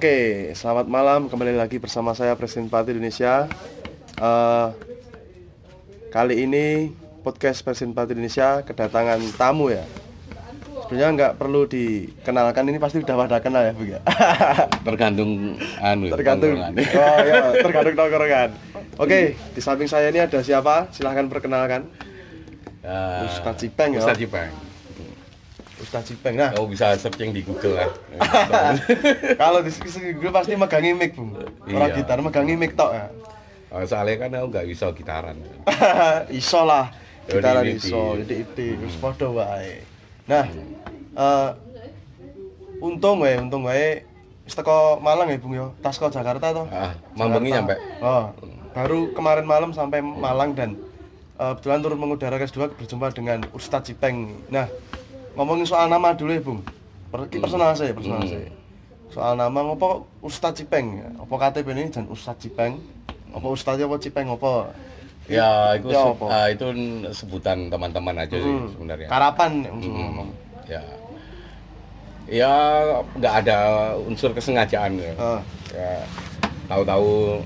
Oke, selamat malam. Kembali lagi bersama saya Presiden Partai Indonesia. Eh, kali ini podcast Presiden Partai Indonesia kedatangan tamu ya. Sebenarnya nggak perlu dikenalkan ini pasti udah pada kenal ya, Bu ya. tergantung anu tergantung. Oh ya, tergantung tongkrongan. Oke, di samping saya ini ada siapa? Silahkan perkenalkan. Ya, Ustadz Cipeng ya. Ustadz Cipeng Ustadz Cipeng. Nah, oh bisa searching di Google lah kalau di gue pasti megangi mic, Bu. Orang Iya. gitar megangi mic tok ya. Oh, soalnya kan aku nggak bisa gitaran. Iso lah. Ya, gitaran iso ide-ide wis padha wae. Nah eh untung wae untung wae. Wis teko Malang ya Bung yo tas ke Jakarta toh? Ah mambengi nyampe oh baru kemarin malam sampai Malang dan eh, kebetulan turun mengudara ke kedua berjumpa dengan Ustadz Cipeng nah ngomongin soal nama dulu ya Bung per ki personal saya personal Hmm. saya soal nama ngopo Ustadz Cipeng apa KTP ini dan Ustadz Cipeng apa Ustadz apa Cipeng apa ya itu Ya, apa? ah, itu sebutan teman-teman aja sih Hmm. sebenarnya Karapan ya, Hmm, ngomong. ya ya nggak ada unsur kesengajaan ya, Ah. ya tahu-tahu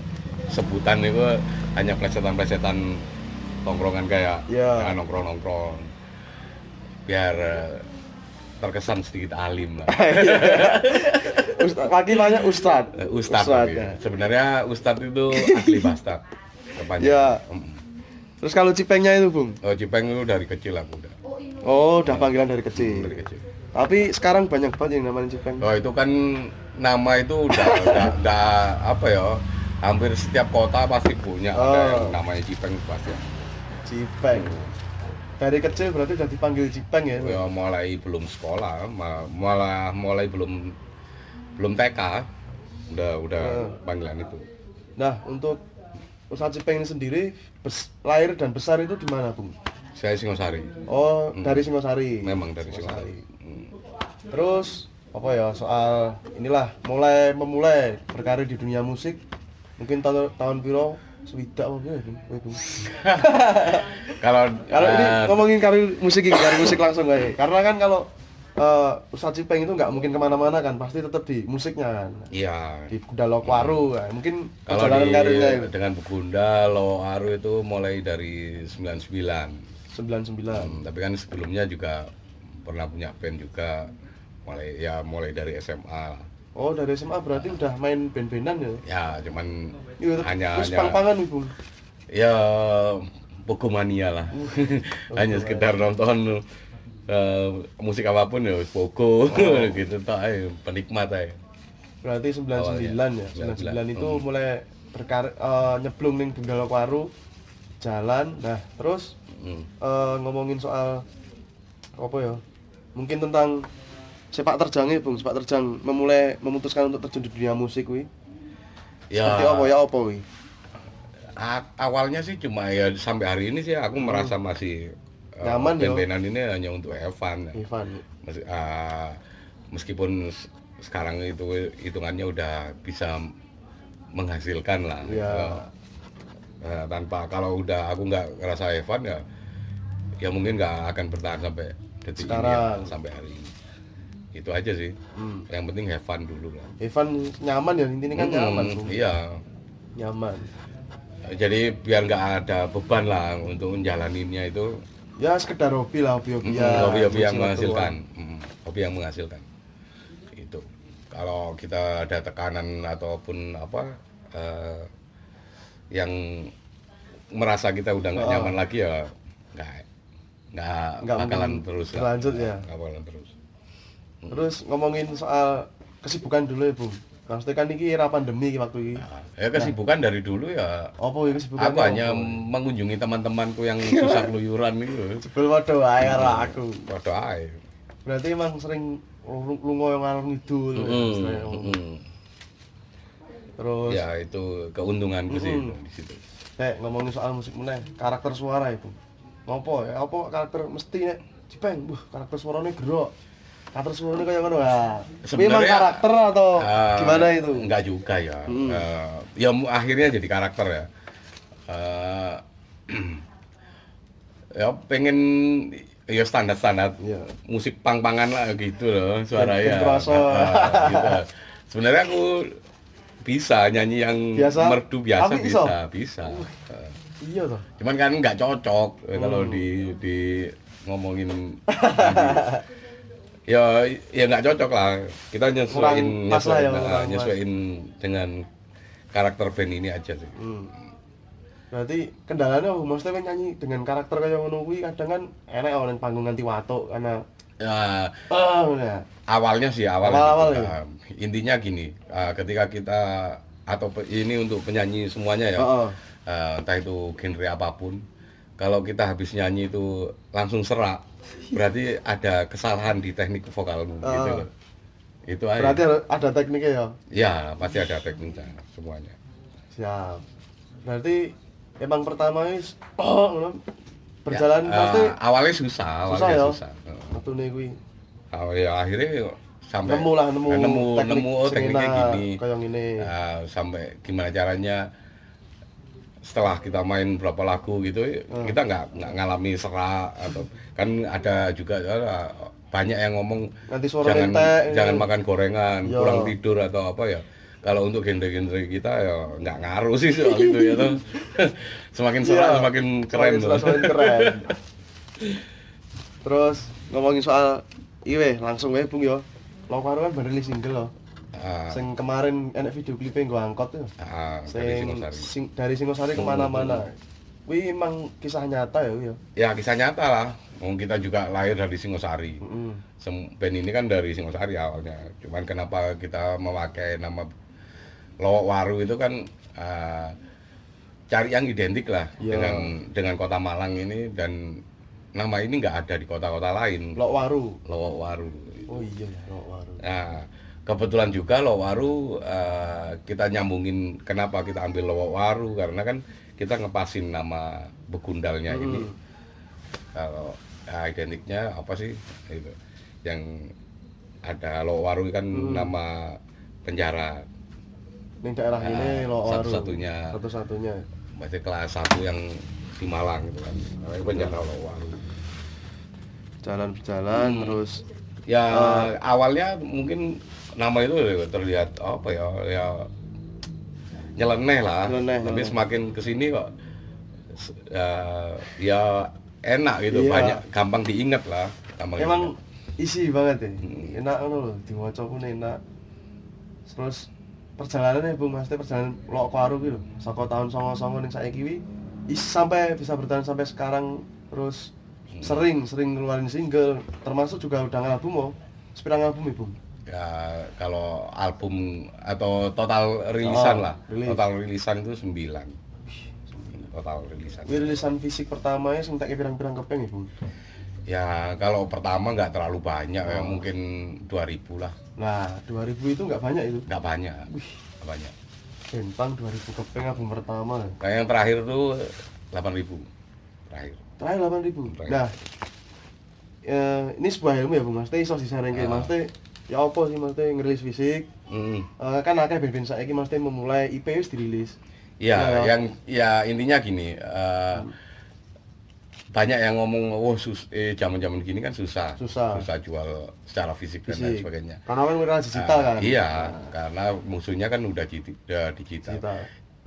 sebutan itu hanya plesetan-plesetan tongkrongan kayak Ya. ya, nongkrong-nongkrong biar eh, terkesan sedikit alim lah Ustad, panggilannya Ustad. Eh, Ustadz Ustad, tapi. ya. sebenarnya Ustadz itu asli Bastard kepanjangan. Ya. Mm. Terus kalau Cipengnya itu, Bung? oh Cipeng itu dari kecil aku udah Oh, udah panggilan dari kecil. dari kecil Tapi sekarang banyak banget yang namanya Cipeng. Oh itu kan nama itu udah, udah, udah apa ya? Hampir setiap kota pasti punya ada Oh. yang namanya Cipeng pasti. Cipeng. Dari kecil berarti udah dipanggil Cipeng ya? Ya mulai belum sekolah, ma- malah mulai belum belum TK udah udah Oh. panggilan itu. Nah, untuk Ustadz Cipeng ini sendiri lahir dan besar itu di mana, Bung? Saya Singosari. Oh, dari Singosari. Memang dari Singosari. Hmm. Terus apa ya soal inilah mulai memulai berkarir di dunia musik mungkin tahun tahun piro swidak apa Bung? Kalau Kalau ini ngomongin karir musik karir musik langsung aja. Karena kan kalau eh Ustadz Cipeng itu nggak mungkin ke mana-mana kan, pasti tetap di musiknya kan. iya Di Gudalokwaru kan. Mungkin kalau di, karirnya itu dengan Bugunda, Lo Aru itu mulai dari 99 99. Hmm, tapi kan sebelumnya juga pernah punya band juga mulai ya mulai dari SMA lah. Oh, dari SMA berarti udah main band-bandan ya. ya cuman Iya, hanya terus hanya pang-pangan Ibu. ya pogomania lah hanya sekedar nonton eh, musik apa pun ya pogo gitu tak aja, penikmat aja Berarti 99 ya. 99 99. itu Hmm. mulai berkar eh, nyemplung ning Gudalokwaru jalan. Nah, terus Hmm. eh, ngomongin soal apa ya mungkin tentang sepak terjangnya bung sepak terjang. Memulai memutuskan untuk terjun di dunia musik wi ya. Seperti apa? Ya apa wi awalnya sih cuma ya sampai hari ini sih aku merasa masih eh, Hmm. Nyaman ya? band-bandan ini hanya untuk Evan. Ivan Mes- ah, meskipun sekarang itu hitungannya udah bisa menghasilkan lah. Iya. Eh, eh, tanpa kalau udah aku nggak ngerasa Evan ya ya mungkin nggak akan bertahan sampai detik ini ya, Sekarang. sampai hari ini itu aja sih. Hmm. yang penting have fun dulu lah. Ivan nyaman ya intinya kan Hmm, nyaman iya. Nyaman. Jadi biar nggak ada beban lah untuk menjalaninnya itu. Ya sekedar hobi lah hobi hobi Mm, ya hobi-hobi yang menghasilkan. Mm, hobi yang menghasilkan. Itu. Kalau kita ada tekanan ataupun apa eh, yang merasa kita udah nggak Oh. nyaman lagi ya nggak nggak bakalan terus lah. berlanjut ya. nggak bakalan terus terus ngomongin soal kesibukan dulu ya bung maksudnya kan ini era pandemi waktu ini Nah, ya kesibukan dari dulu ya apa ya kesibukan aku hanya mengunjungi teman-temanku yang susah keluyuran itu sebel waduh ae karo aku Waduh ae. berarti emang sering lu- lunga yang ngalor ngidul Mm, istilahnya. mm. terus ya itu keuntunganku sih Mm-mm. di situ Nek ngomongin soal musik meneh, karakter suara itu. Ngopo ya? Apa karakter mesti nek Jipeng, buh karakter suaranya gerok. Karakter suaranya kayak ngono ah. Memang Sebenarnya, karakter atau Eh, gimana itu? Enggak juga ya. Hmm. Eh, ya akhirnya jadi karakter ya. Eh, ya pengen ya standar-standar Iya. musik pang-pangan lah gitu loh suara Yang ya. kerasa. Ah, gitu. Sebenarnya aku bisa nyanyi yang Biasa? merdu biasa Tapi iso? bisa, bisa. Eh, Iya toh. Cuman kan nggak cocok eh, kalau Hmm. di di ngomongin ya ya nggak cocok lah kita nyesuaiin ya, nyesuaiin, nah, pas. nyesuaiin dengan karakter band ini aja sih Hmm. Berarti kendalanya apa? Maksudnya kan nyanyi dengan karakter kayak ngono kuwi kadang kan enak orang panggung nganti watuk karena ya, ah ya. awalnya sih awalnya Awal-awal gitu. ya? Nah, intinya gini ah, ketika kita atau ini untuk penyanyi semuanya ya Heeh. ah, entah itu genre apa pun kalau kita habis nyanyi itu langsung serak berarti ada kesalahan di teknik vokalmu gitu Ah. loh itu aja Berarti ada, tekniknya ya. Ya, pasti ada tekniknya semuanya. Siap. Berarti emang pertama ini oh berjalan Ya, pasti eh, awalnya susah, susah awalnya ya. susah. Eh, Waktu nih kuwi. awal- ya, akhirnya sampai Nemu lah nemu, nemu, teknik nemu oh, tekniknya gini. kayak gini. Nah, sampai gimana caranya setelah kita main berapa lagu gitu, Hmm. kita nggak nggak ngalami serak atau kan ada juga eh, banyak yang ngomong Nanti suara jangan entek, jangan ini. makan gorengan, Yo. kurang tidur atau apa ya. Kalau untuk genre-genre kita ya nggak ngaruh sih soal itu ya tuh. semakin serak Iya. semakin keren Semakin serak, semakin keren. Terus ngomongin soal iwe langsung wae Bung yo. Lo kan baru single loh. Ah, Sing kemarin enak video klipnya gua angkot tuh. ah, dari Sing Singosari. sing, dari Singosari ke mana-mana. Wih emang kisah nyata ya yo. Ya kisah nyata lah. Wong kita juga lahir dari Singosari. Heeh. Sem- Band ini kan dari Singosari awalnya. Cuman kenapa kita memakai nama Lowok Waru itu kan ah, cari yang identik lah Iya. dengan dengan kota Malang ini dan nama ini nggak ada di kota-kota lain. Lok Waru. Lowok Waru. Oh iya ya, Lok Waru. Nah, kebetulan juga Lowok Waru eh, kita nyambungin kenapa kita ambil Lowok Waru karena kan kita ngepasin nama begundalnya ini. Hmm. Kalau ya, identiknya apa sih itu yang ada Lowok Waru kan Hmm. nama penjara Ning daerah Ah, ini Lok Waru. satu-satunya. Satu-satunya. masih kelas satu yang di Malang gitu kan. Penjara Lowok Waru. Jalan berjalan Hmm. terus Ya Ah. awalnya mungkin nama itu terlihat apa ya ya nyeleneh lah. Nyeleneh, Tapi nyeleneh. semakin ke sini kok ya, ya enak gitu, Iya. banyak gampang diingat lah. Gampang emang diingat. isi banget ya. Hmm. Enak ngono lho, diwaca pun enak. Terus perjalanannya Bu Mas, perjalanan Lok Waru ki lho, saka tahun 99 ning saiki kuwi isi sampai bisa bertahan sampai sekarang terus Hmm. sering sering ngeluarin single termasuk juga udah ngalbum oh sepirang album ibu Ya kalau album atau total rilisan Oh, lah. rilis. Total rilisan itu 9. Total rilisan. Kuwi rilisan fisik pertamanya sing tak pirang-pirang kepeng ibu Ya kalau pertama nggak terlalu banyak ya Oh. mungkin 2000 lah. nah 2000 itu nggak banyak itu Nggak banyak. Nggak banyak. bentang 2000 kepeng album pertama Kayak yang terakhir tuh 8000 terakhir. terakhir 8000 Terakhir. nah eh, ini sebuah ilmu ya Bu Mas Teh iso disaranke Ah. Mas Teh ya apa sih Teh ngerilis fisik Hmm. Eh, kan akeh band-band saiki Mas Teh memulai IP wis dirilis Ya, Ya. yang ya intinya gini, eh, banyak yang ngomong, oh sus, eh zaman-zaman gini kan susah, Susah. jual secara fisik, dan lain fisik sebagainya. karena kan mereka digital Ah, kan Iya, karena musuhnya kan udah, di- udah digital. digital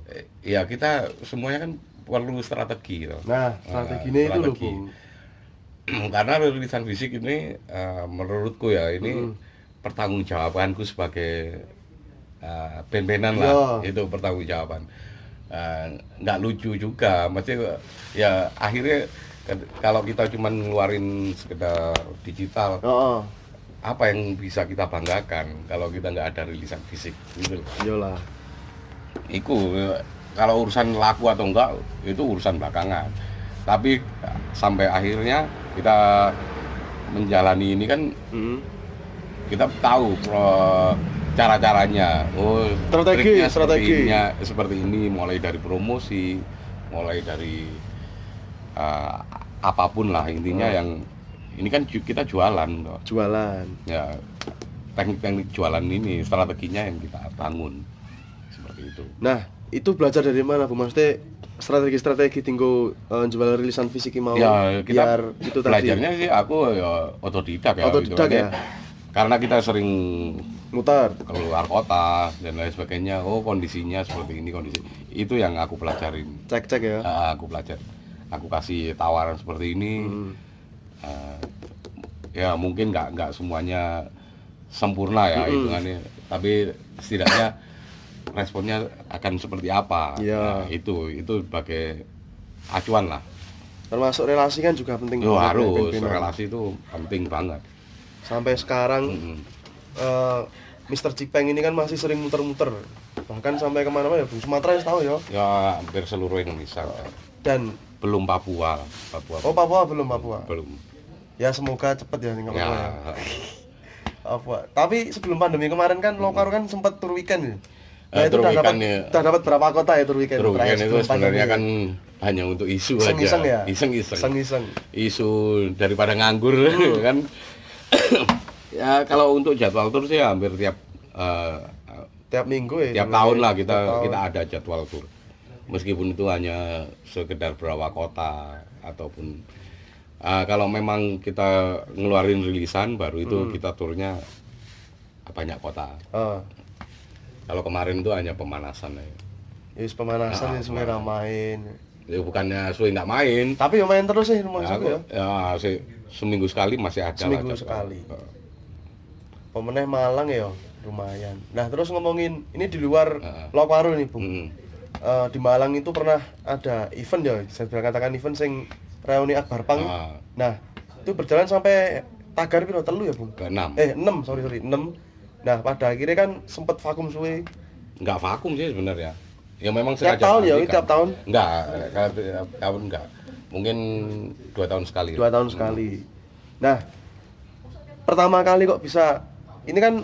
Eh, Iya kita semuanya kan perlu strategi, loh. nah strateginya itu loh strategi. Bu karena rilisan fisik ini eh, menurutku ya ini Hmm. Pertanggungjawabanku sebagai eh, band-bandan lah Iya. itu pertanggungjawaban Eh, nggak lucu juga mesti ya akhirnya kalau kita cuma ngeluarin sekedar digital oh, apa yang bisa kita banggakan kalau kita nggak ada rilisan fisik gitu iyalah Iku kalau urusan laku atau enggak itu urusan belakangan. Tapi sampai akhirnya kita menjalani ini kan Hmm. Kita tahu cara-caranya. Oh, Strategi, seperti strategi. ini- seperti ini mulai dari promosi, mulai dari eh, apa pun lah intinya Oh. yang ini kan kita jualan toh. jualan ya teknik-teknik jualan ini strateginya yang kita bangun seperti itu nah itu belajar dari mana bu maksudnya strategi-strategi tinggal eh, jual rilisan fisik mau ya kita biar itu tadi belajarnya sih aku ya otodidak ya Otodidak hitungannya. ya? Karena kita sering mutar. keluar kota dan lain sebagainya oh kondisinya seperti ini kondisi itu yang aku pelajarin. Cek-cek ya? Ah, aku belajar aku kasih tawaran seperti ini. Hmm. Ah, ya mungkin nggak nggak semuanya sempurna ya Mm-mm. hitungannya. Tapi setidaknya responnya akan seperti apa. Iya. Nah, itu itu sebagai acuan lah. Termasuk relasi kan juga penting Yo, ya, harus. Relasi itu penting banget sampai sekarang Mm-mm. eh, Mr. Cipeng ini kan masih sering muter-muter. Bahkan sampai ke mana-mana ya Sumatera ya tahu ya? Ya hampir seluruh Indonesia. Dan belum Papua. Papua. Oh Papua belum Papua? Belum. Ya semoga cepet ya nih ya. Papua ya. Papua. Tapi sebelum pandemi kemarin kan Lokar kan sempat tur weekend ya? Nah Eh, itu tur udah dapat weekend ya. udah dapat berapa kota ya tur weekend? Terus terakhir itu sebenarnya pandemi? kan hanya untuk isu Iseng-iseng aja. ya? Iseng-iseng. Iseng-iseng. Isu daripada nganggur kan ya kalau untuk jadwal tur sih hampir tiap eh, tiap minggu ya tiap tahun lah kita tahun. kita ada jadwal tur. Meskipun itu hanya sekedar beberapa kota ataupun eh, kalau memang kita ngeluarin rilisan baru itu Hmm. kita turnya banyak kota. Ah, kalau kemarin itu hanya pemanasan ya, wis pemanasan Ah, ya semuanya main. Ya bukannya suwe nggak main. Tapi ya main terus sih rumah Ya, aku ya. ya, se- seminggu sekali masih ada lah Seminggu jadwal. sekali. Pemenang Malang ya lumayan nah terus ngomongin ini di luar Ah. Lokwaru nih Bung mm. Eh, di Malang itu pernah ada event ya saya bilang katakan event sing reuni Akbar Pang Ah. nah itu berjalan sampai tagar piro telu ya Bung keenam eh 6 sorry sorry 6 nah pada akhirnya kan sempat vakum suwe nggak vakum sih sebenarnya ya memang Tiap tahun ya, dialihkan. tiap tahun? nggak kalau tiap tahun nggak mungkin dua tahun sekali. Dua tahun sekali. Nah pertama kali kok bisa ini kan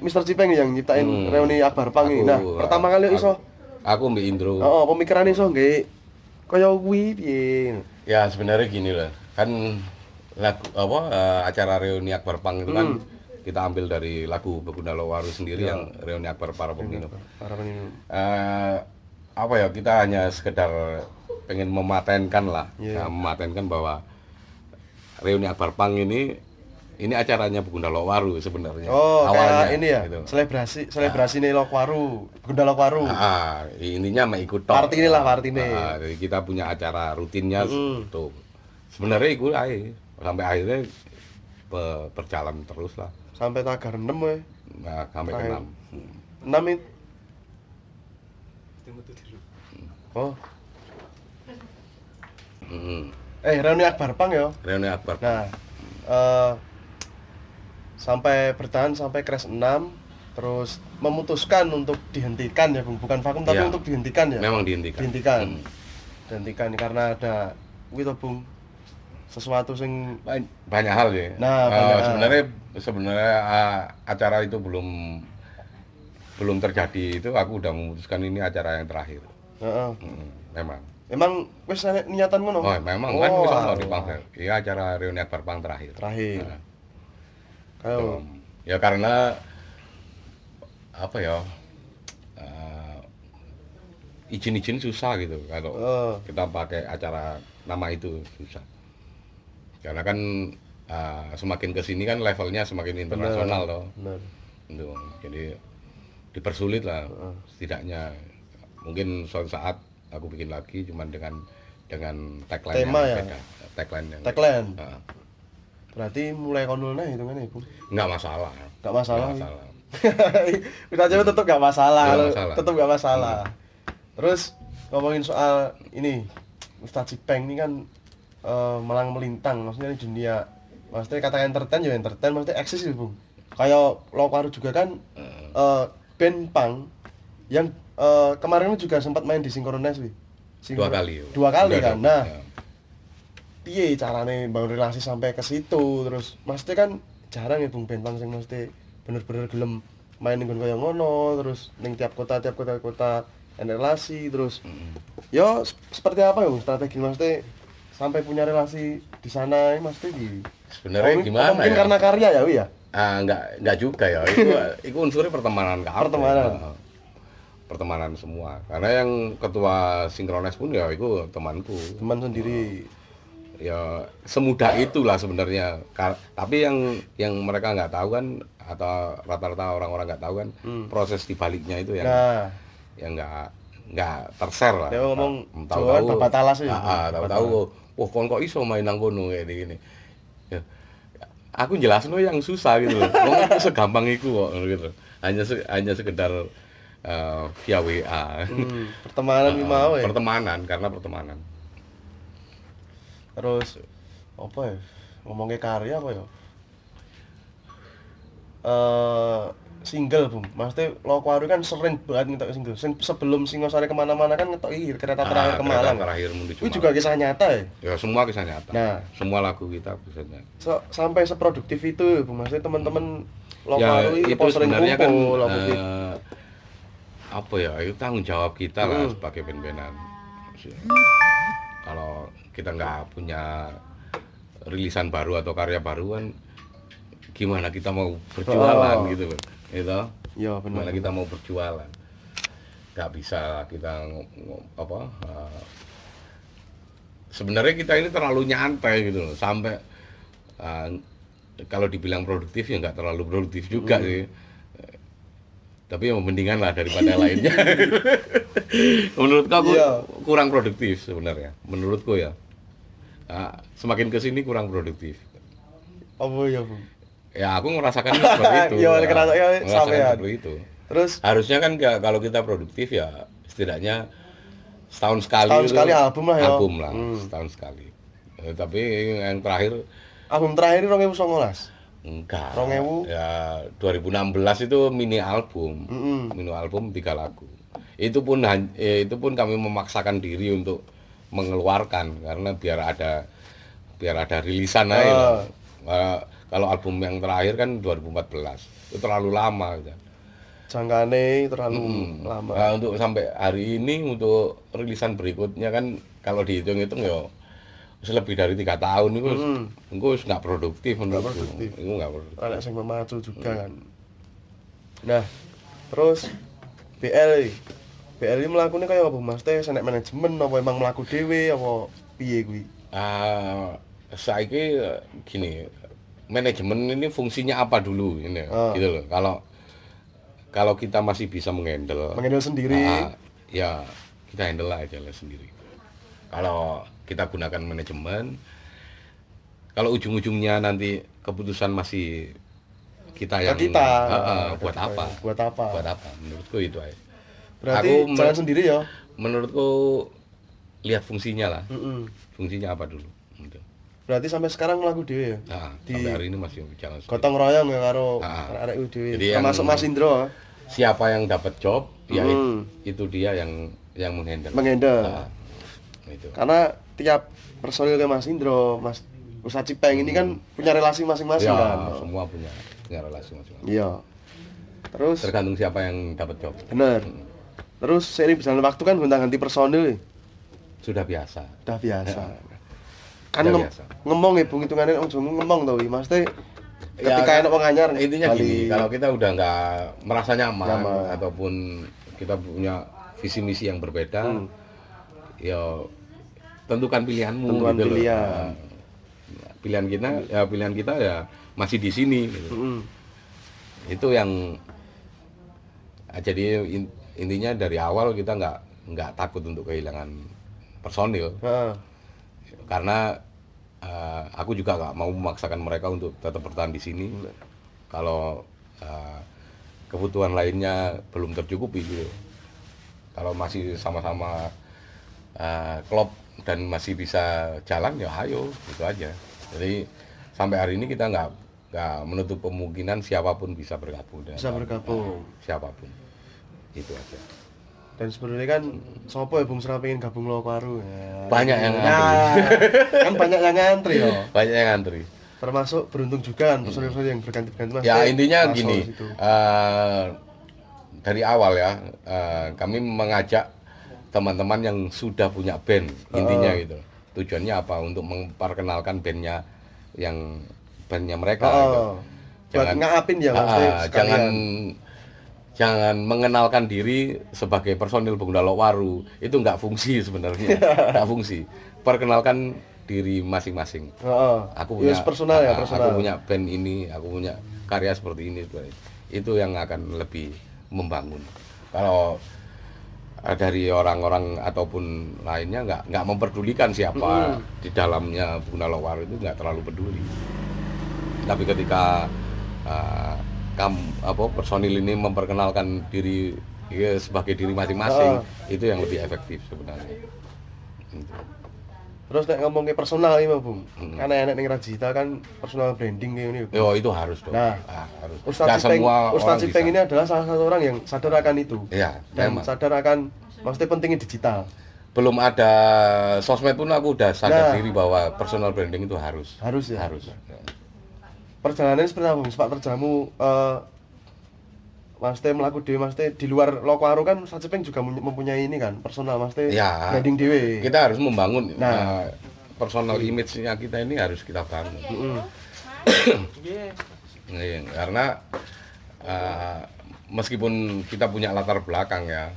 Mr. Cipeng yang nyiptain Hmm. reuni Akbar Pang ini. Nah pertama kali aku- iso? aku mbak Indro. Oh pemikiran iso nggih kaya kuwi piye? Ya sebenarnya gini lah kan lagu apa eh, acara reuni Akbar Pang itu kan Hmm. kita ambil dari lagu Begunda Lowaru sendiri Ya. yang reuni Akbar para peminum para peminum eh apa ya kita hanya sekedar pengen mematenkan lah Iya. ya, mematenkan bahwa reuni Akbar Pang ini ini acaranya Begunda Lowaru sebenarnya Oh, awalnya kayak ini ya, gitu. selebrasi selebrasi nih Lokwaru, Gunda Lokwaru. Ah, ininya mah ikut tok. Partine lah, partine. Ah, jadi kita punya acara rutinnya Mm. tuh. Sebenarnya ikut aja sampai akhirnya be- berjalan terus lah. Sampai tagar 6 we. Nah, sampai ke Ayo. enam. 6 itu. Oh, Mm. eh reuni Akbar Pang ya. Reuni Akbar. Nah, eh sampai bertahan sampai crash 6 terus memutuskan untuk dihentikan ya Bung, bukan vakum tapi Iya. untuk dihentikan ya. Memang dihentikan. Dihentikan. Mm. Dihentikan karena ada kuwi to Bung. Sesuatu sing Ba- banyak hal ya. Nah, banyak hal. sebenarnya sebenarnya ah, acara itu belum belum terjadi itu aku udah memutuskan ini acara yang terakhir. heeh. Mm, memang. Emang wis niatan ngono? Oh, memang kan Oh, wis ono di Pangsel. Iya acara reuni Akbar Pang terakhir. Terakhir. Nah. Ya karena apa ya? eh, izin-izin susah gitu kalau Oh. kita pakai acara nama itu susah. Karena kan eh, semakin ke sini kan levelnya semakin internasional loh. Bener. Gitu. Jadi dipersulit lah Heeh. setidaknya. Mungkin suatu saat aku bikin lagi cuman dengan dengan tagline Tema yang ya? beda. Tagline yang Tagline. Berarti mulai konulnya hitungannya Ibu. nggak masalah. Nggak masalah. Nggak masalah. Kita coba tetap gak masalah, Nggak lo. masalah. tetap gak masalah. Terus ngomongin soal ini, Ustadz Cipeng ini kan eh, melang melintang, maksudnya di dunia, maksudnya kata entertain ya entertain, maksudnya eksis ya bung. Kayak Lokwaru juga kan eh, band punk yang eh, kemarin juga sempat main di Synchronize wih. Dua kali. Dua kali Udah kan. Nah, Ya. piye carane bangun relasi sampai ke situ terus maksudnya kan jarang ya bung punk sing mesti bener-bener gelem main ning koyo ngono terus ning tiap kota tiap kota kota relasi terus yo sep- seperti apa ya strategi maksudnya sampai punya relasi di sana ya, maksudnya di Sebenarnya Oh, gimana mungkin ya? karena karya ya Wi ya Ah, enggak enggak juga ya. Itu itu unsurnya pertemanan kabeh. Pertemanan. Heeh. Pertemanan semua. Karena yang ketua sinkronis pun ya itu temanku. teman sendiri Ya semudah itulah sebenarnya. Tapi yang yang mereka nggak tahu kan atau rata-rata orang-orang nggak tahu kan Hmm. proses dibaliknya itu yang nah yang nggak nggak terser lah. Dia ngomong tahu tahu babat alas ya. Ah, tahu tahu. Wah, kon kok iso main nang kono kayak gini. Ya. Aku jelasno yang susah gitu loh. Wong segampang itu kok gitu. Hanya se- hanya sekedar eh, via WA. hmm, pertemanan Ah, uh, mau ya Pertemanan karena pertemanan. terus apa ya ngomongnya karya apa ya eh single bung maksudnya Lokuaru kan sering banget ngetok single Sing- sebelum Singosari ke mana-mana kan ngetok kereta terakhir Ah, ke kereta Malang terakhir menuju itu juga kisah nyata ya Ya semua kisah nyata. Nah. Semua lagu kita kisah nyata. So- sampai seproduktif itu bung maksudnya teman-teman ya Lokuaru itu itu sering sebenarnya kan kumpul apa ya itu tanggung jawab kita lah Hmm. sebagai band-bandan. Kalau kita nggak punya rilisan baru atau karya baru kan gimana kita mau berjualan Oh. gitu gitu? Ya benar gimana kita mau berjualan? Nggak bisa kita apa eh, sebenarnya kita ini terlalu nyantai gitu loh. Sampai eh, kalau dibilang produktif ya nggak terlalu produktif juga Hmm. sih tapi ya mendingan lah daripada lainnya. Menurutku aku Iya. kurang produktif sebenarnya. Menurutku ya. Ah, semakin ke sini kurang produktif. Apa ya bung ya aku merasakan seperti itu. Iya, Ah, kerasa- ya, merasakan sampean. seperti itu. Terus? Harusnya kan kalau kita produktif ya setidaknya setahun sekali Setahun sekali album lah ya. album lah Hmm. setahun sekali. Eh, tapi yang terakhir album terakhir 2019 enggak 2000? ya 2016 itu mini album Mm-mm. mini album tiga lagu itu pun eh, itu pun kami memaksakan diri untuk mengeluarkan karena biar ada biar ada rilisan aja lah. Eh, kalau album yang terakhir kan 2014 itu terlalu lama gitu. jangkane terlalu Hmm. lama Nah, untuk sampai hari ini untuk rilisan berikutnya kan kalau dihitung-hitung ya lebih dari tiga tahun itu Hmm. itu wis nggak produktif menurutku. produktif. Itu nggak produktif. ada yang memacu juga Hmm. kan nah terus BL. BL ini melakukannya kayak apa mas teh senek manajemen apa emang melaku dewe apa piye kuwi Ah, saiki eh, gini, manajemen ini fungsinya apa dulu ini Ah. gitu loh. Kalau kalau kita masih bisa menghandle mengendal sendiri ah, ya kita handle aja lah sendiri. Kalau kita gunakan manajemen kalau ujung-ujungnya nanti keputusan masih kita yang kita ah, Nah, buat kita. apa? buat apa Buat apa? Menurutku itu aja. berarti Aku jalan sendiri ya Menurutku lihat fungsinya lah. Mm-mm. Fungsinya apa dulu? Gitu. berarti sampai sekarang melaku dewe ya Nah, Di- sampai hari ini masih jalan sendiri. gotong royong ya karo Ah. arek termasuk Mas Indro Siapa yang dapat job, ya Hmm. itu dia yang yang menghandle. mengendal Nah, itu. karena tiap personil kayak Mas Indro, Mas Ustadz Cipeng ini kan punya relasi masing-masing Ya, kan. semua punya punya relasi masing-masing. Iya. Terus Tergantung siapa yang dapat job. bener. Terus seiring berjalan waktu kan gonta-ganti personil Sudah biasa. udah biasa. Kan Udah ngem- biasa. ngomong ya bung hitungannya ujung ngomong tau Mas teh Ya, ketika kan, enak wong anyar Intinya bali- gini, kalau kita udah nggak merasa nyaman, Nyaman. ataupun kita punya visi misi yang berbeda, Hmm. ya tentukan pilihanmu. Tentukan gitu loh. pilihan. Nah, pilihan kita, ya pilihan kita ya masih di sini. gitu. Mm-mm. itu yang ah, jadi in- intinya dari awal kita nggak nggak takut untuk kehilangan personil Heeh. karena eh, aku juga nggak mau memaksakan mereka untuk tetap bertahan di sini kalau eh, kebutuhan lainnya belum tercukupi gitu kalau masih sama-sama eh, klop dan masih bisa jalan ya ayo gitu aja. Jadi sampai hari ini kita nggak nggak menutup kemungkinan siapa pun bisa bergabung dengan Bisa bergabung. Nah, siapa pun. Itu aja. Dan sebenarnya kan sopo ya Bung Sera pengen gabung lo paru? Ya. Banyak yang Nah, kan banyak yang ngantri ya. banyak yang ngantri. Termasuk beruntung juga kan personil-personil yang berganti-ganti Mas. Ya intinya gini, eh, dari awal ya eh, kami mengajak teman-teman yang sudah punya band intinya gitu. Tujuannya apa? Untuk memperkenalkan bandnya yang bandnya mereka. Oh, gitu. buat ngaapin ya sekalian. jangan jangan mengenalkan diri sebagai personil Pengguna Waru itu nggak fungsi sebenarnya, nggak fungsi. Perkenalkan diri masing-masing Heeh. aku punya Yes, personal ya, personal. aku punya band ini aku punya karya seperti ini itu yang akan lebih membangun kalau dari orang-orang ataupun lainnya nggak nggak memperdulikan siapa di dalamnya Bunda Lowar itu nggak terlalu peduli. Tapi ketika eh, kam apa personil ini memperkenalkan diri ya, sebagai diri masing-masing itu yang lebih efektif sebenarnya. Gitu. Terus nek ngomongin personal ini Mas Bung. Hmm. Kan enek ning Rajita kan personal branding ini. Yo itu harus dong. Nah, Ah, harus. Ustadz Cipeng, Ustadz Cipeng ini adalah salah satu orang yang sadar akan itu. Iya, Dan memang. sadar akan maksudnya pentingnya digital. Belum ada sosmed pun aku udah Nah. sadar diri bahwa personal branding itu harus. Harus ya? Harus. Perjalanannya seperti apa, Bung? Sepak terjamu eh Mas Teh melaku dewe Mas Teh di luar Lokwaro kan Ustadz Cipeng juga mem- mempunyai ini kan personal Mas Teh Ya. branding dewe. Kita harus membangun Nah. eh, personal image-nya kita ini harus kita bangun. Mm-mm. Iya, karena eh, meskipun kita punya latar belakang ya,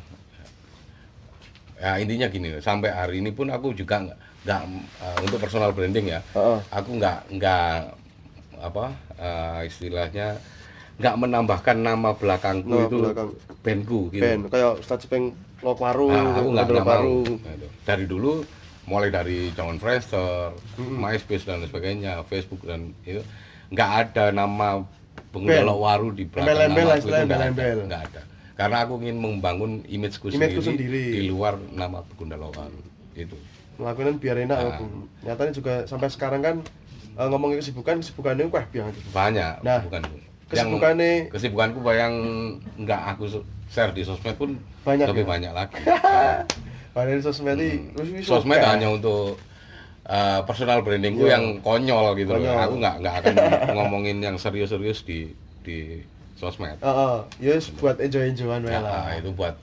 ya intinya gini, sampai hari ini pun aku juga nggak eh, untuk personal branding ya, Heeh. aku nggak nggak apa eh, istilahnya nggak menambahkan nama belakangku Nama itu belakang. bandku gitu. Band kayak Ustadz Cipeng Lokwaro, Nah, aku nggak baru. Dari dulu mulai dari zaman Friendster, MySpace dan sebagainya, Facebook dan itu nggak ada nama pengguna Band. waru di belakang lah nama aku itu nggak ada, nggak ada. Karena aku ingin membangun imageku Imageku sendiri, sendiri. di luar nama pengguna waru itu. Melakukan biar enak Nah. Bung. Nyatanya juga sampai sekarang kan eh, ngomongin kesibukan, kesibukannya wah biang Banyak Nah, bukan kesibukannya- kesibukanku yang nggak aku share di sosmed pun Banyak lebih ya? banyak lagi. Padahal sosmed ini wis sosmed hanya untuk uh, personal brandingku Iya. yang konyol gitu loh. Konyol. Aku nggak nggak akan ngomongin yang serius-serius di di sosmed. Heeh, ya wis buat enjoy-enjoyan Ya, lah. itu buat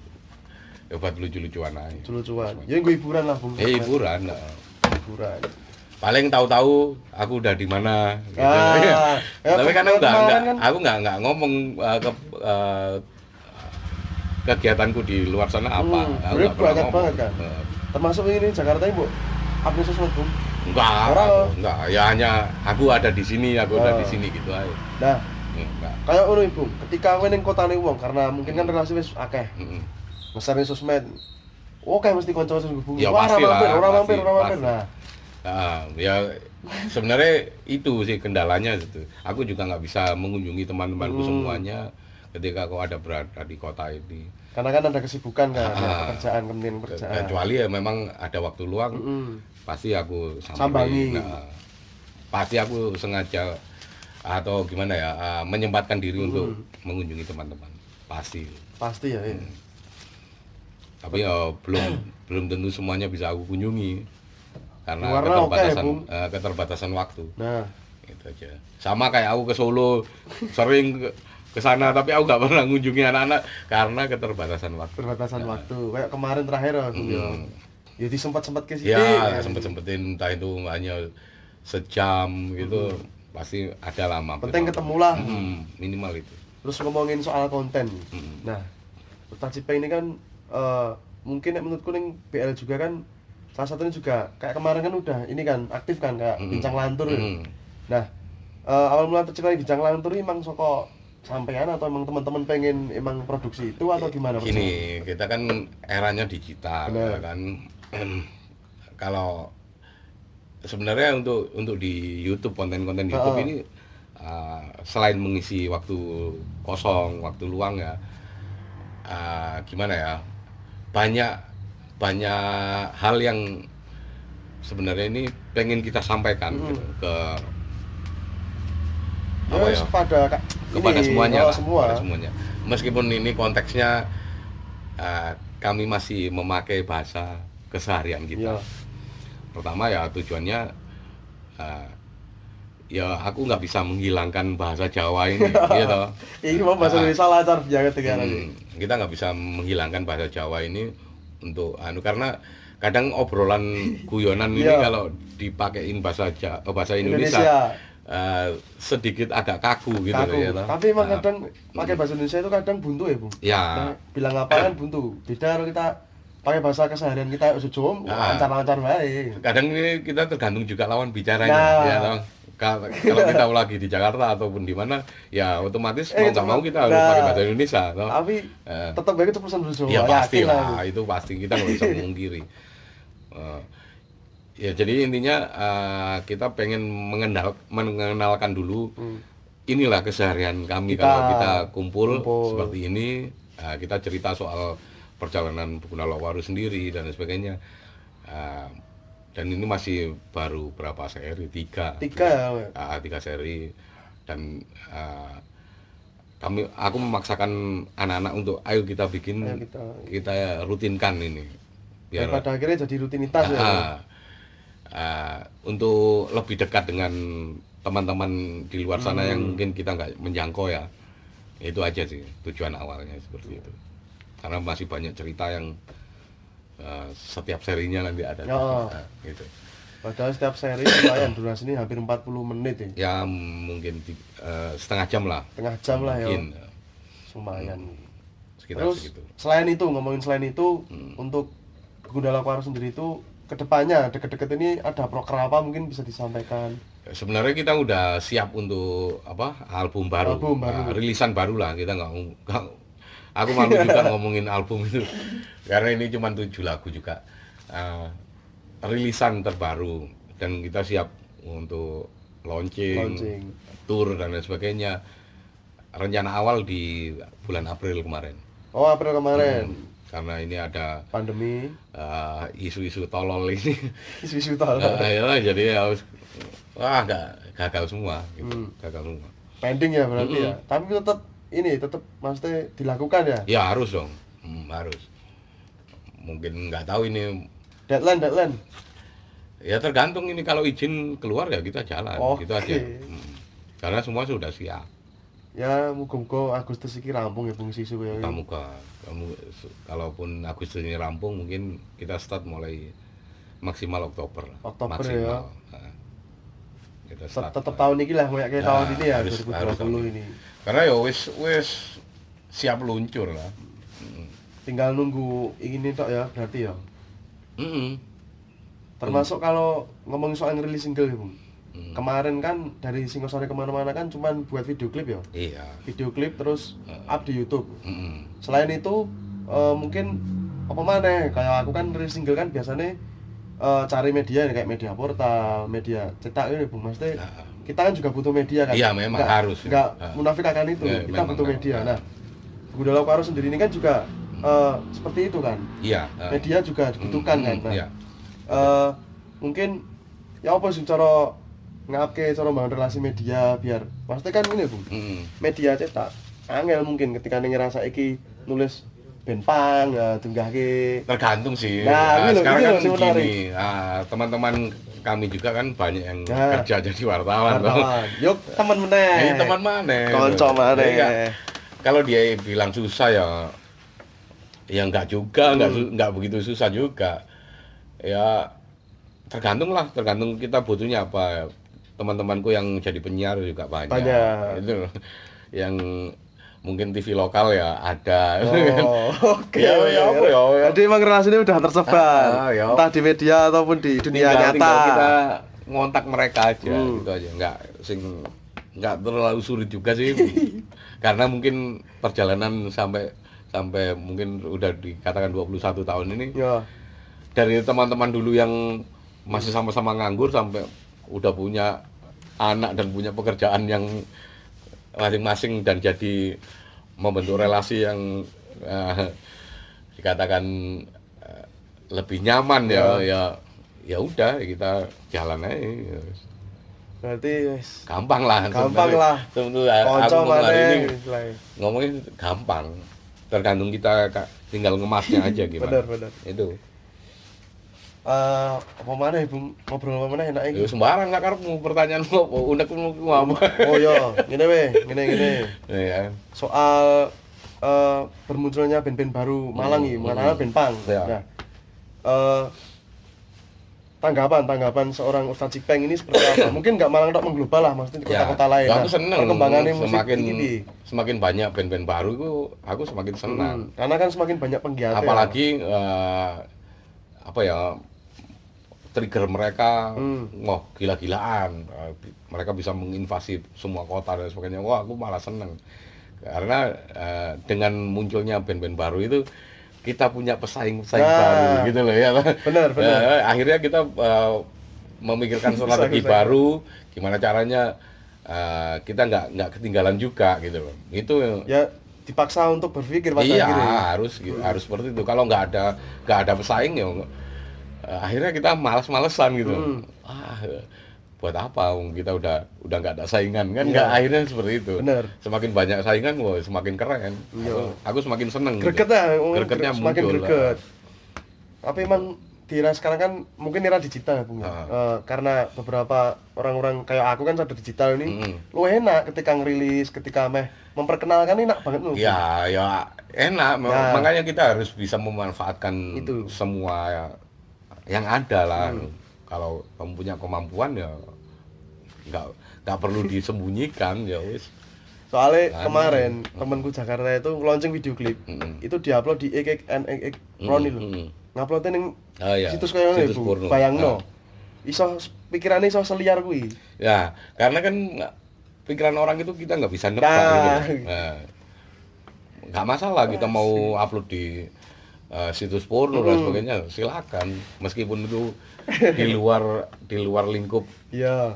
ya buat lucu-lucuan aja. Lucu-lucuan. Ya gue hiburan lah, Bung. Eh hiburan. nah. Hiburan. Paling tahu-tahu aku udah di mana. Gitu. Ah, Iya. ya, Tapi kan aku nggak kan- aku nggak nggak ngomong uh, ke uh, kegiatanku di luar sana apa. Hmm, Aku nggak pernah ngomong. banget kan? Eh, Termasuk ini Jakarta ini, Bu. Upload Bung. Enggak, Orang- aku- enggak. Ya hanya aku ada di sini, aku ada Oh. di sini gitu aja. Nah, Enggak. kayak ngono Ibu. Ketika kowe ning kotane wong karena mungkin kan relasi wis akeh. Mm-mm. Ngesarin sosmed. Oke mesti kanca sing hubungi. Ya, Wah, pasti ora mampir, lah, ora pasti, mampir, ora mampir. Nah, Ah, ya sebenarnya itu sih kendalanya gitu. Aku juga nggak bisa mengunjungi teman-temanku Hmm. semuanya ketika kau ada berada di kota ini. karena kan ada kesibukan kan, ada Ah. pekerjaan, kemudian pekerjaan. Kecuali ya memang ada waktu luang, Mm-mm. pasti aku Sambangi. Nah, pasti aku sengaja atau gimana ya ah, menyempatkan diri untuk Hmm. mengunjungi teman-teman. Pasti. Pasti ya, iya. tapi ya belum belum tentu semuanya bisa aku kunjungi karena Warna keterbatasan Bung. eh, keterbatasan waktu Nah, itu aja sama kayak aku ke Solo sering ke, sana tapi aku nggak pernah ngunjungi anak-anak karena keterbatasan waktu perbatasan Nah. waktu. Kayak kemarin terakhir aku ya. Hmm. Ya disempat-sempat ke sini. ya sempet sempetin entah itu hanya sejam gitu pasti ada mampir Penting mampir. ketemu lah. Hmm, minimal itu Terus ngomongin soal konten. Hmm. Nah, Cipeng ini kan eh, mungkin menurutku ning BL juga kan salah satunya juga kayak kemarin kan udah ini kan aktif kan kayak Hmm. bincang lantur. ya. Hmm. Nah, eh, awal mula tercipta bincang lantur emang soko sampean atau emang teman-teman pengen emang produksi itu atau gimana? Gini, kita kan eranya digital Benar. ya kan. Kalau sebenarnya untuk untuk di YouTube konten-konten YouTube Ah. ini uh, selain mengisi waktu kosong, waktu luang ya, uh, gimana ya, banyak banyak hal yang sebenarnya ini pengen kita sampaikan Hmm. gitu, ke Ya, apa ya? kepada kak- kepada ini, semuanya lah, semua. kepada semuanya meskipun ini konteksnya uh, kami masih memakai bahasa keseharian kita Iya. pertama ya tujuannya uh, ya aku nggak bisa menghilangkan bahasa Jawa ini gitu ini bahasa Ah. Indonesia lancar dengan ini Hmm, kita nggak bisa menghilangkan bahasa Jawa ini untuk anu karena kadang obrolan guyonan ini Iya. kalau dipakein bahasa eh, bahasa Indonesia, Indonesia eh, sedikit agak kaku gitu kaku ya tapi emang Ah, kadang pakai bahasa Indonesia itu kadang buntu ya bu ya Nah, bilang apa kan buntu beda kalau kita pakai bahasa keseharian kita sejom Ah. lancar-lancar baik kadang ini kita tergantung juga lawan bicaranya Nah. ya. Ka- kalau kita lagi di Jakarta ataupun di mana ya otomatis Eh, mau nggak mau kita harus nah. pakai bahasa Indonesia toh. tapi Eh. tetap baik itu pesan Jawa Ya pasti yakin lah, itu pasti kita nggak bisa memungkiri. Eh, ya jadi intinya eh, kita pengen mengenal, mengenalkan dulu Hmm. inilah keseharian kami Kita kalau kita kumpul, kumpul. seperti ini, eh, kita cerita soal perjalanan pengguna Lokwaru sendiri dan sebagainya. Eh, dan ini masih baru berapa seri? Tiga. Tiga ya, tiga seri. Dan eh, kami aku memaksakan anak-anak untuk ayo kita bikin Ayo kita- kita rutinkan ini. Biar pada akhirnya jadi rutinitas ya Ah, ah, untuk lebih dekat dengan teman-teman di luar sana yang Hmm. mungkin kita nggak menjangkau ya. Itu aja sih tujuan awalnya seperti itu. Karena masih banyak cerita yang ah, setiap serinya nanti ada. Oh. Ah, gitu. Padahal setiap seri lumayan durasinya hampir 40 menit ya. Ya mungkin eh, setengah jam lah. Tengah jam lah ya. Mungkin. Lumayan. Sekitar terus segitu. selain itu ngomongin selain itu Hmm. untuk Gundala Kuaro sendiri itu ke depannya deket-deket ini ada proker apa mungkin bisa disampaikan? Sebenarnya kita udah siap untuk apa album baru, Album baru. Nah, rilisan baru lah. Kita nggak aku malu juga ngomongin album itu karena ini cuma tujuh lagu juga. Eh, rilisan terbaru dan kita siap untuk launching, Launching. tour dan lain sebagainya. Rencana awal di bulan April kemarin. oh April kemarin Hmm, karena ini ada pandemi eh, isu-isu tolol ini. isu-isu tol Nah, ya, jadi harus wah nggak gagal semua gitu. Hmm. gagal semua pending ya berarti ya tapi tetap ini tetap maksudnya dilakukan ya? Ya harus dong. Hmm, harus. Mungkin nggak tahu ini. Deadline deadline? Ya tergantung ini kalau izin keluar ya kita jalan. Oke. gitu aja. Hmm. karena semua sudah siap. Ya muga-muga Agustus iki rampung ya fungsi isu ya. Kamu kamu kalaupun Agustus ini rampung mungkin kita start mulai maksimal Oktober. Oktober maksimal. Nah, kita Tet- start tetap tahun ini lah kayak kayak Nah, tahun ini ya harus- harus 2020 tahun ini karena ya wis wis siap luncur lah Hmm. tinggal nunggu ini tok ya berarti ya Mm-mm. termasuk kalau ngomongin soal ngerilis single ya Bung Hmm. kemarin kan dari Singosari ke mana-mana kan cuman buat video klip ya Iya. video klip terus up di YouTube Mm-mm. selain itu eh, mungkin apa mana kayak aku kan rilis single kan biasanya eh, cari media kayak media portal media cetak ini bung maksudnya Nah, kita kan juga butuh media kan Iya, memang Nggak- harus. nggak Ah. munafik akan itu Ya, kita memang, butuh memang. media Ah. nah Gudala Karo sendiri ini kan juga eh, seperti itu kan Iya. ah. media juga dibutuhkan Mm, kan mm, nah Iya. eh, mungkin ya apa sih cara ngapke cara bangun relasi media biar maksudnya kan ini bung Mm-mm. media cetak angel mungkin ketika nih ngerasa iki nulis ben pang ya tunggahke Tergantung sih. Nah, Ah, ini loh, sekarang ini kan gini, ah, teman-teman kami juga kan banyak yang Nah. kerja jadi wartawan. wartawan yuk teman meneh Ini teman mana? konco maneh Iya. Kalau dia bilang susah ya ya enggak juga, enggak Hmm. su- enggak begitu susah juga. Ya tergantung lah, tergantung kita butuhnya apa. Teman-temanku yang jadi penyiar juga banyak. Banyak. Itu yang mungkin TV lokal ya ada. oh oke Ya, ya, apa ya, ya. jadi emang relasinya udah tersebar Ah, ya. entah di media ataupun di dunia tinggal, nyata tinggal kita ngontak mereka aja Hmm. gitu aja nggak sing nggak terlalu sulit juga sih karena mungkin perjalanan sampai sampai mungkin udah dikatakan 21 tahun ini ya dari teman-teman dulu yang masih sama-sama nganggur sampai udah punya anak dan punya pekerjaan yang masing-masing dan jadi membentuk relasi yang eh, dikatakan eh, lebih nyaman ya ya ya udah kita jalan aja berarti wis, gampang lah. Gampang lah. Sebenarnya aku ngomong hari ini ngomongin gampang. Tergantung kita tinggal ngemasnya aja gimana. Bener bener itu Eh, apa mana Bung? Ngobrol apa mana enak Ya iki? sembarang nggak karepmu pertanyaan kok unek mau apa. Oh iya, ngene we, ngene ngene. Ya. Soal eh, bermunculnya band-band baru Malang iki, Hmm, mana hmm. band punk. Ya. Nah, eh, tanggapan tanggapan seorang Ustadz Cipeng ini seperti apa? Mungkin nggak Malang tok mengglobal lah, maksudnya di kota-kota lain. ya, Nah, aku seneng Perkembangannya musik semakin ini. semakin banyak band-band baru itu aku semakin senang. Hmm, karena kan semakin banyak penggiat. Apalagi eh, apa ya trigger mereka Hmm. wah gila-gilaan Eh, mereka bisa menginvasi semua kota dan sebagainya wah aku malah seneng karena eh, dengan munculnya band-band baru itu kita punya pesaing-pesaing Nah, baru gitu loh ya benar, benar. Ya, akhirnya kita eh, memikirkan strategi Pesaing-pesaing. baru gimana caranya eh, kita nggak nggak ketinggalan juga gitu loh itu Ya dipaksa untuk berpikir pada iya akhirnya. harus harus seperti itu kalau nggak ada nggak ada pesaing ya eh, akhirnya kita malas-malesan gitu Hmm. ah buat apa kita udah udah nggak ada saingan kan Iya. nggak akhirnya seperti itu Bener. semakin banyak saingan wah semakin keren Iya. aku, aku semakin seneng greget gitu. lah Gregetnya gre- semakin muncul greget tapi emang di era sekarang kan mungkin era digital ya Bung ya. Ah. Eh, karena beberapa orang-orang kayak aku kan sadar digital ini Mm-mm. lu enak ketika ngerilis ketika meh memperkenalkan enak banget lu ya ya enak Nah. makanya kita harus bisa memanfaatkan Itu. semua yang ada lah Hmm. kalau kamu punya kemampuan ya nggak nggak perlu disembunyikan ya wis soalnya Anu. kemarin temanku Jakarta itu launching video klip Mm-mm. itu diupload di EKNX Roni lho Mm-mm. nguploadnya ning Ah, iya. situs kayak Situs Bu porno. bayangno Ah. iso pikirannya iso seliar kuwi Ya, karena kan pikiran orang itu kita nggak bisa nebak Nah. gitu. Nah, nggak masalah kita mau upload di eh, situs porno dan sebagainya, silakan. Meskipun itu di luar di luar lingkup iya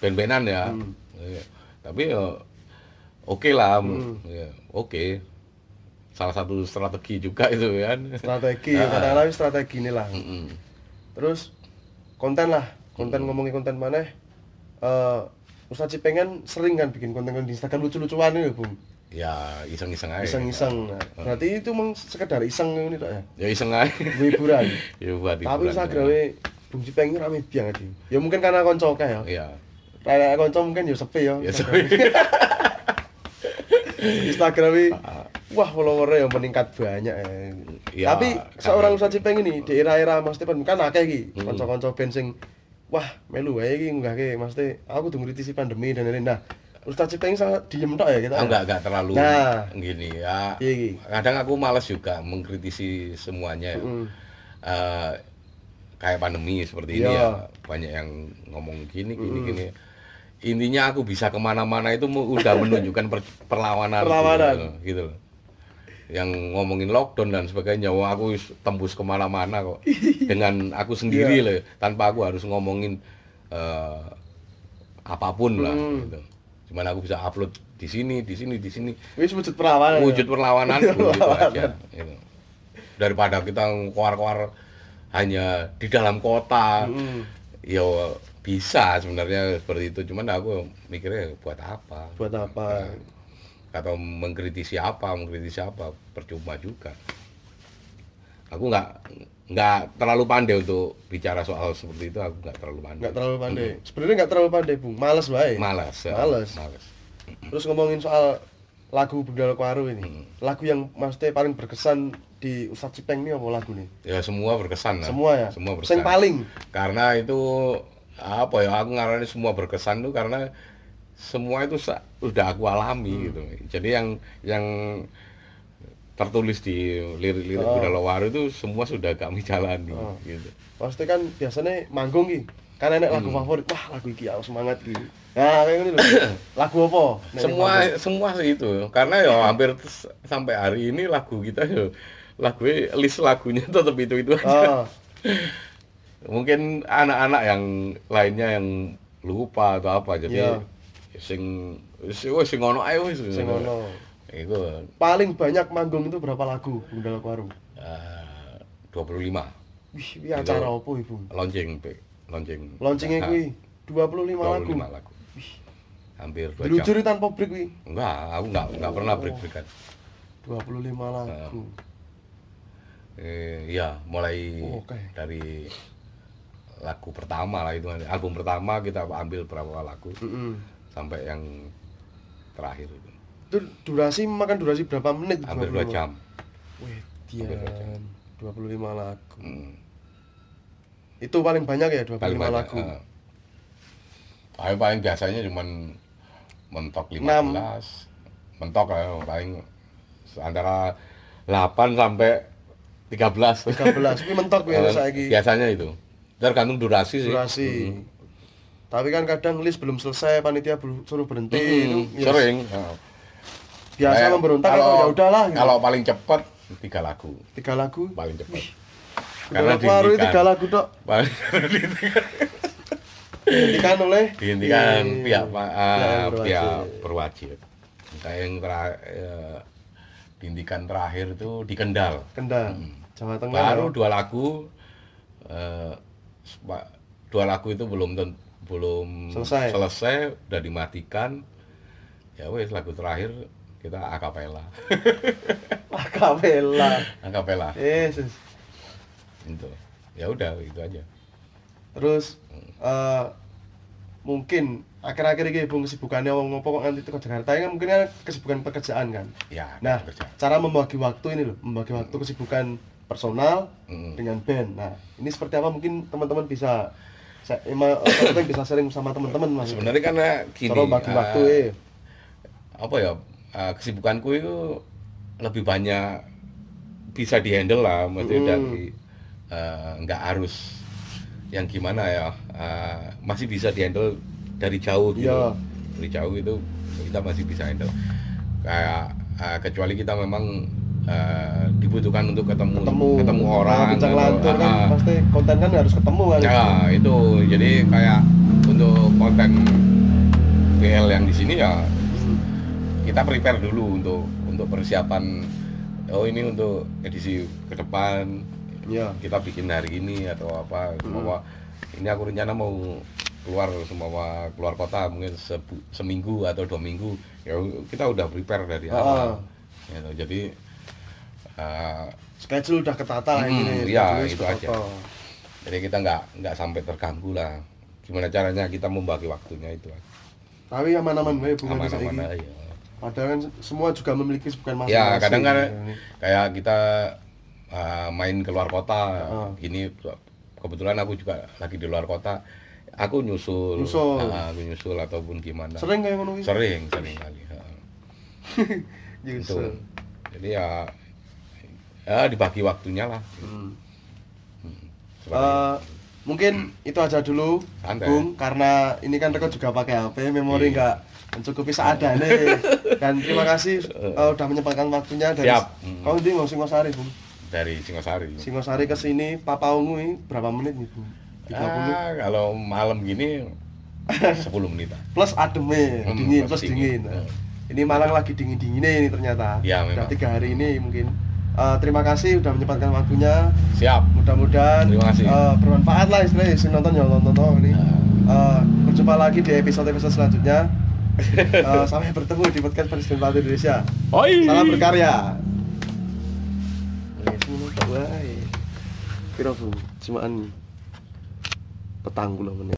band-bandan ya. Hmm. Iya. Tapi ya oke lah, Hmm. ya, oke. Salah satu strategi juga itu kan. strategi Ah. kadang-kadang strategi ini lah terus konten lah konten Hmm. ngomongin konten mana eh Ustadz pengen sering kan bikin konten-konten di Instagram lucu-lucuan ini bung Ya iseng-iseng aja. iseng-iseng Nah, berarti itu emang sekedar iseng ini tak ya Ya iseng aja. hiburan ya buat tapi hiburan, Instagramnya Bung Cipeng ini rame banget ya ya mungkin karena konco ya Ya. kayak konco mungkin ya sepi ya Ya, Instagram. Instagramnya wah followernya yang meningkat banyak ya. Ya, tapi karena- seorang Ustadz Cipeng ini di era-era Mas Tepan kan akeh iki Hmm. kanca-kanca band sing wah melu wae iki nggahke Mas Te aku tunggu kritisi pandemi dan lain-lain nah Ustadz Cipeng sangat diem tok ya kita enggak enggak terlalu Nah. gini ya. Iya, iya. Kadang aku malas juga mengkritisi semuanya. ya. Mm. Eh, kayak pandemi seperti ini Iya. ya banyak yang ngomong gini gini Mm. gini. Intinya aku bisa ke mana-mana itu udah menunjukkan per- perlawanan, Perlawanan. gitu, gitu loh. Yang ngomongin lockdown dan sebagainya, wah aku tembus ke mana-mana kok dengan aku sendiri Iya. loh, tanpa aku harus ngomongin eh, apa pun lah. Mm. Gitu. Cuman aku bisa upload di sini, di sini, di sini. Wis wujud perlawanan wujud ya. perlawanan gitu aja. gitu. daripada kita keluar-keluar hanya di dalam kota. Mm. ya bisa sebenarnya seperti itu. Cuman aku mikirnya buat apa? Buat apa? Atau mengkritisi apa mengkritisi apa? Percuma juga. Aku nggak nggak terlalu pandai untuk bicara soal seperti itu aku nggak terlalu pandai. Nggak terlalu pandai. Sebenarnya nggak terlalu pandai bung. Males bae malas ya. Males. malas terus ngomongin soal lagu Budal Kwaru ini. Hmm. lagu yang maksudnya paling berkesan di Ustadz Cipeng ini apa lagu nih ya semua berkesan lah. semua ya? Semua berkesan. yang paling? Karena itu apa ya aku ngarani semua berkesan tuh karena semua itu sa- udah aku alami Hmm. gitu. Jadi yang yang tertulis di lirik-lirik Oh. Budala Waru itu semua sudah kami jalani Oh. gitu pasti kan biasanya manggung ki kan enek lagu Hmm. favorit wah lagu iki aku semangat ki nah kayak gini lagu apa Nek semua favorit? semua sih itu karena ya hampir sampai hari ini lagu kita ya lagu list lagunya tetap itu itu aja Ah, mungkin anak-anak yang lainnya yang lupa atau apa jadi Iya. sing sing ngono ae wis sing ngono Iku. Paling banyak manggung itu berapa lagu Budal Kwaru eh, 25 wih ini acara apa ibu? launching Pe. launching. Launchingnya Nah, kuwi 25 lagu. 25 lagu. Hampir 2 jam. diluncuri tanpa break kuwi? Enggak aku enggak enggak pernah break breakan 25 lagu. Eh, iya, mulai Oh, oke. dari lagu pertama lah itu album pertama kita ambil berapa lagu Mm-mm. sampai yang terakhir itu durasi makan durasi berapa menit? hampir dua 25? jam. Wih, dian 25 lagu. Hmm. Itu paling banyak ya 25 Paling banyak. lagu. eh. paling paling biasanya cuman mentok 15 Enam. mentok ya, paling antara 8 sampai 13 13 Ini mentok ya Eh, saiki. biasanya itu tergantung durasi sih Durasi. Mm. Tapi kan kadang list belum selesai, panitia suruh berhenti Mm, itu. sering eh. Biasa Kayak memberontak kalau- kalau ya udahlah. gitu. kalau paling cepat tiga lagu tiga lagu. paling cepat Karena baru tiga lagu dok. paling Dihentikan oleh dihentikan Iya. pihak ma- Pihak yang berwajib. pihak berwajib kayak yang terakhir dihentikan terakhir itu di Kendal Kendal, Mm. Jawa Tengah. baru ya. dua lagu eh, spa- dua lagu itu belum belum Selesai. udah dimatikan ya wes lagu terakhir kita akapela Akapela. akapela Yesus. itu ya udah itu aja Terus eh, mungkin akhir-akhir ini bung kesibukannya wong ngopo kok nganti ke Jakarta ini kan mungkin kan kesibukan pekerjaan kan. ya Nah, kerja cara membagi waktu ini loh, membagi waktu kesibukan personal Mm. dengan band. Nah, ini seperti apa mungkin teman-teman bisa saya emang teman-teman bisa sering sama teman-teman mas. sebenarnya karena gini Cara bagi eh, waktu eh. apa ya eh, kesibukanku itu lebih banyak bisa dihandle lah maksudnya Mm. dari eh, nggak harus yang gimana ya eh, masih bisa dihandle dari jauh gitu Iya. dari jauh itu kita masih bisa handle kayak eh, kecuali kita memang eh, dibutuhkan untuk ketemu ketemu orang bincang atau- lantur kan ah, pasti konten kan harus ketemu kan. Ya itu jadi kayak untuk konten BL yang di sini ya. Kita prepare dulu untuk untuk persiapan oh ini untuk edisi ke depan Iya. kita bikin hari ini atau apa Hmm. semua ini aku rencana mau keluar semua keluar kota mungkin sebu- seminggu atau dua minggu ya kita udah prepare dari Ah. awal Gitu. jadi eh, Schedule udah ketata Hmm, ini. iya, schedule-nya itu aja. jadi kita nggak nggak sampai terganggu lah gimana caranya kita membagi waktunya itu Tapi aman-aman bae bukan aman-aman aja Padahal kan semua juga memiliki kesibukan masing-masing. ya kadang kan Ini. kayak kita uh, main keluar kota Ah. gini kebetulan aku juga lagi di luar kota aku nyusul, Nyusul. Ah, aku nyusul ataupun gimana Sering kayak ngono sering sering kali itu Nyusul. jadi ya ya dibagi waktunya lah Hmm. Seperti Eh, mungkin itu aja dulu, Santai. Bung, karena ini kan rekod juga pakai HP, memori Iya. nggak mencukupi seadanya. Dan terima kasih eh, udah menyempatkan waktunya dari Siap. Hmm. Kau di mau Singosari, Bung. dari Singosari Singosari ke sini Papa Ungu ini berapa menit nih, Bung? 30 ah, kalau malam gini 10 menit plus ademe, Hmm, dingin, plus plus dingin. dingin. Nah, Ini Malang lagi dingin-dinginnya ini ternyata. Ya, Udah memang. tiga hari ini mungkin. Eh, terima kasih udah menyempatkan waktunya. siap Mudah-mudahan Terima kasih. eh, bermanfaat lah istilahnya si nonton yang nonton ini. Eh, berjumpa lagi di episode-episode selanjutnya. Eh, sampai bertemu di podcast Presiden Partai Indonesia. Oi. Salam berkarya. Wae. Piro, Bung? Cumaan petang puluh menit.